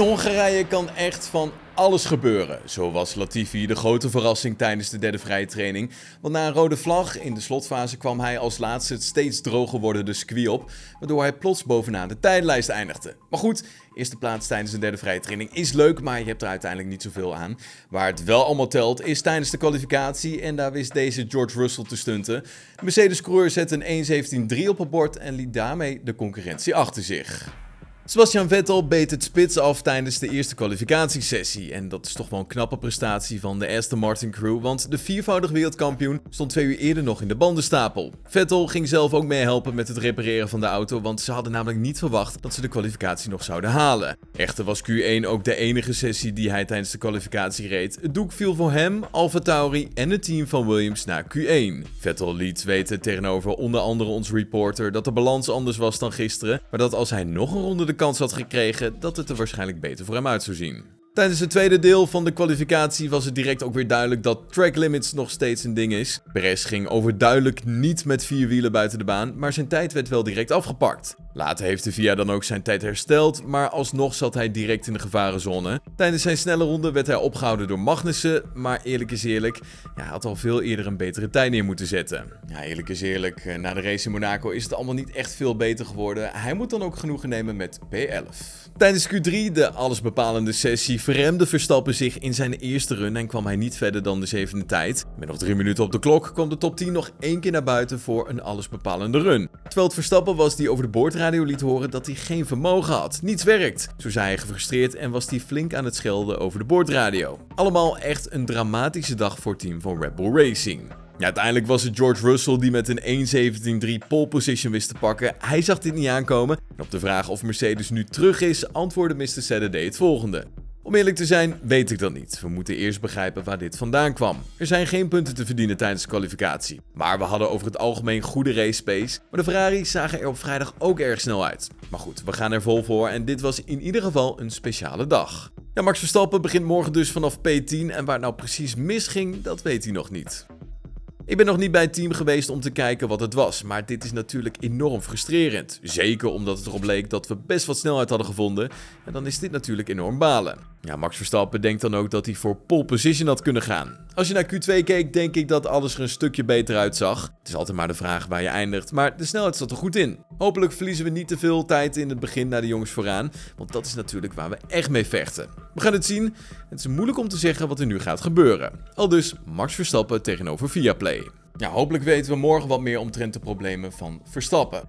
Hongarije kan echt van alles gebeuren. Zo was Latifi de grote verrassing tijdens de derde vrije training. Want na een rode vlag in de slotfase kwam hij als laatste het steeds droger wordende circuit op. Waardoor hij plots bovenaan de tijdlijst eindigde. Maar goed, eerste plaats tijdens de derde vrije training is leuk, maar je hebt er uiteindelijk niet zoveel aan. Waar het wel allemaal telt is tijdens de kwalificatie. En daar wist deze George Russell te stunten. De Mercedes-coureur zette een 1.17.3 op het bord en liet daarmee de concurrentie achter zich. Sebastian Vettel beet het spits af tijdens de eerste kwalificatiesessie. En dat is toch wel een knappe prestatie van de Aston Martin crew, want de viervoudig wereldkampioen stond twee uur eerder nog in de bandenstapel. Vettel ging zelf ook mee helpen met het repareren van de auto, want ze hadden namelijk niet verwacht dat ze de kwalificatie nog zouden halen. Echter was Q1 ook de enige sessie die hij tijdens de kwalificatie reed. Het doek viel voor hem, Alfa Tauri en het team van Williams naar Q1. Vettel liet weten tegenover onder andere ons reporter dat de balans anders was dan gisteren, maar dat als hij nog een ronde de kans had gekregen dat het er waarschijnlijk beter voor hem uit zou zien. Tijdens het tweede deel van de kwalificatie was het direct ook weer duidelijk dat track limits nog steeds een ding is. Perez ging overduidelijk niet met vier wielen buiten de baan, maar zijn tijd werd wel direct afgepakt. Later heeft de VIA dan ook zijn tijd hersteld, maar alsnog zat hij direct in de gevarenzone. Tijdens zijn snelle ronde werd hij opgehouden door Magnussen, maar eerlijk is eerlijk, hij had al veel eerder een betere tijd neer moeten zetten. Ja, eerlijk is eerlijk, eh, na de race in Monaco is het allemaal niet echt veel beter geworden. Hij moet dan ook genoegen nemen met P11. Tijdens Q3, de allesbepalende sessie, verremde Verstappen zich in zijn eerste run en kwam hij niet verder dan de zevende tijd. Met nog drie minuten op de klok kwam de top 10 nog één keer naar buiten voor een allesbepalende run. Terwijl het Verstappen was die over de boordradio liet horen dat hij geen vermogen had. Niets werkt. Zo zei hij gefrustreerd en was hij flink aan het schelden over de boordradio. Allemaal echt een dramatische dag voor het team van Red Bull Racing. Ja, uiteindelijk was het George Russell die met een 1.17.3 pole position wist te pakken. Hij zag dit niet aankomen. En op de vraag of Mercedes nu terug is, antwoordde Mr. Saturday het volgende. Om eerlijk te zijn, weet ik dat niet. We moeten eerst begrijpen waar dit vandaan kwam. Er zijn geen punten te verdienen tijdens de kwalificatie. Maar we hadden over het algemeen goede race pace. Maar de Ferraris zagen er op vrijdag ook erg snel uit. Maar goed, we gaan er vol voor en dit was in ieder geval een speciale dag. Ja, Max Verstappen begint morgen dus vanaf P10 en waar het nou precies misging, dat weet hij nog niet. Ik ben nog niet bij het team geweest om te kijken wat het was, maar dit is natuurlijk enorm frustrerend. Zeker omdat het erop leek dat we best wat snelheid hadden gevonden en dan is dit natuurlijk enorm balen. Ja, Max Verstappen denkt dan ook dat hij voor pole position had kunnen gaan. Als je naar Q2 keek, denk ik dat alles er een stukje beter uitzag. Het is altijd maar de vraag waar je eindigt, maar de snelheid zat er goed in. Hopelijk verliezen we niet te veel tijd in het begin naar de jongens vooraan, want dat is natuurlijk waar we echt mee vechten. We gaan het zien. Het is moeilijk om te zeggen wat er nu gaat gebeuren. Al dus Max Verstappen tegenover Viaplay. Ja, hopelijk weten we morgen wat meer omtrent de problemen van Verstappen.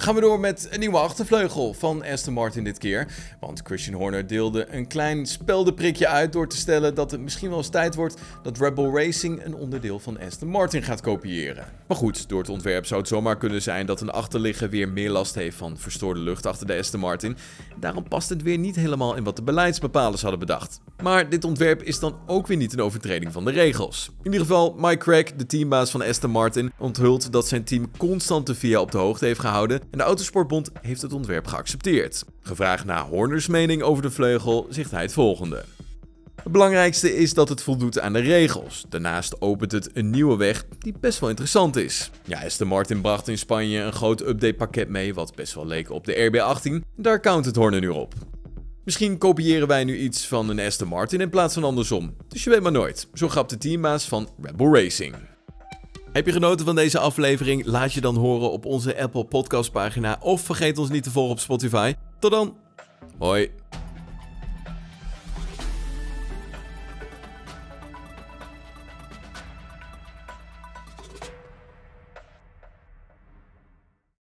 Gaan we door met een nieuwe achtervleugel van Aston Martin dit keer. Want Christian Horner deelde een klein speldenprikje uit door te stellen dat het misschien wel eens tijd wordt dat Red Bull Racing een onderdeel van Aston Martin gaat kopiëren. Maar goed, door het ontwerp zou het zomaar kunnen zijn dat een achterligger weer meer last heeft van verstoorde lucht achter de Aston Martin. Daarom past het weer niet helemaal in wat de beleidsbepalers hadden bedacht. Maar dit ontwerp is dan ook weer niet een overtreding van de regels. In ieder geval, Mike Crack, de teambaas van Aston Martin, onthult dat zijn team constant de VIA op de hoogte heeft gehouden en de Autosportbond heeft het ontwerp geaccepteerd. Gevraagd naar Horners mening over de vleugel, zegt hij het volgende. Het belangrijkste is dat het voldoet aan de regels. Daarnaast opent het een nieuwe weg die best wel interessant is. Ja, Aston Martin bracht in Spanje een groot updatepakket mee wat best wel leek op de RB18. Daar count het Horner nu op. Misschien kopiëren wij nu iets van een Aston Martin in plaats van andersom. Dus je weet maar nooit. Zo grapt de teambaas van Red Bull Racing. Heb je genoten van deze aflevering? Laat je dan horen op onze Apple Podcast pagina of vergeet ons niet te volgen op Spotify. Tot dan. Hoi.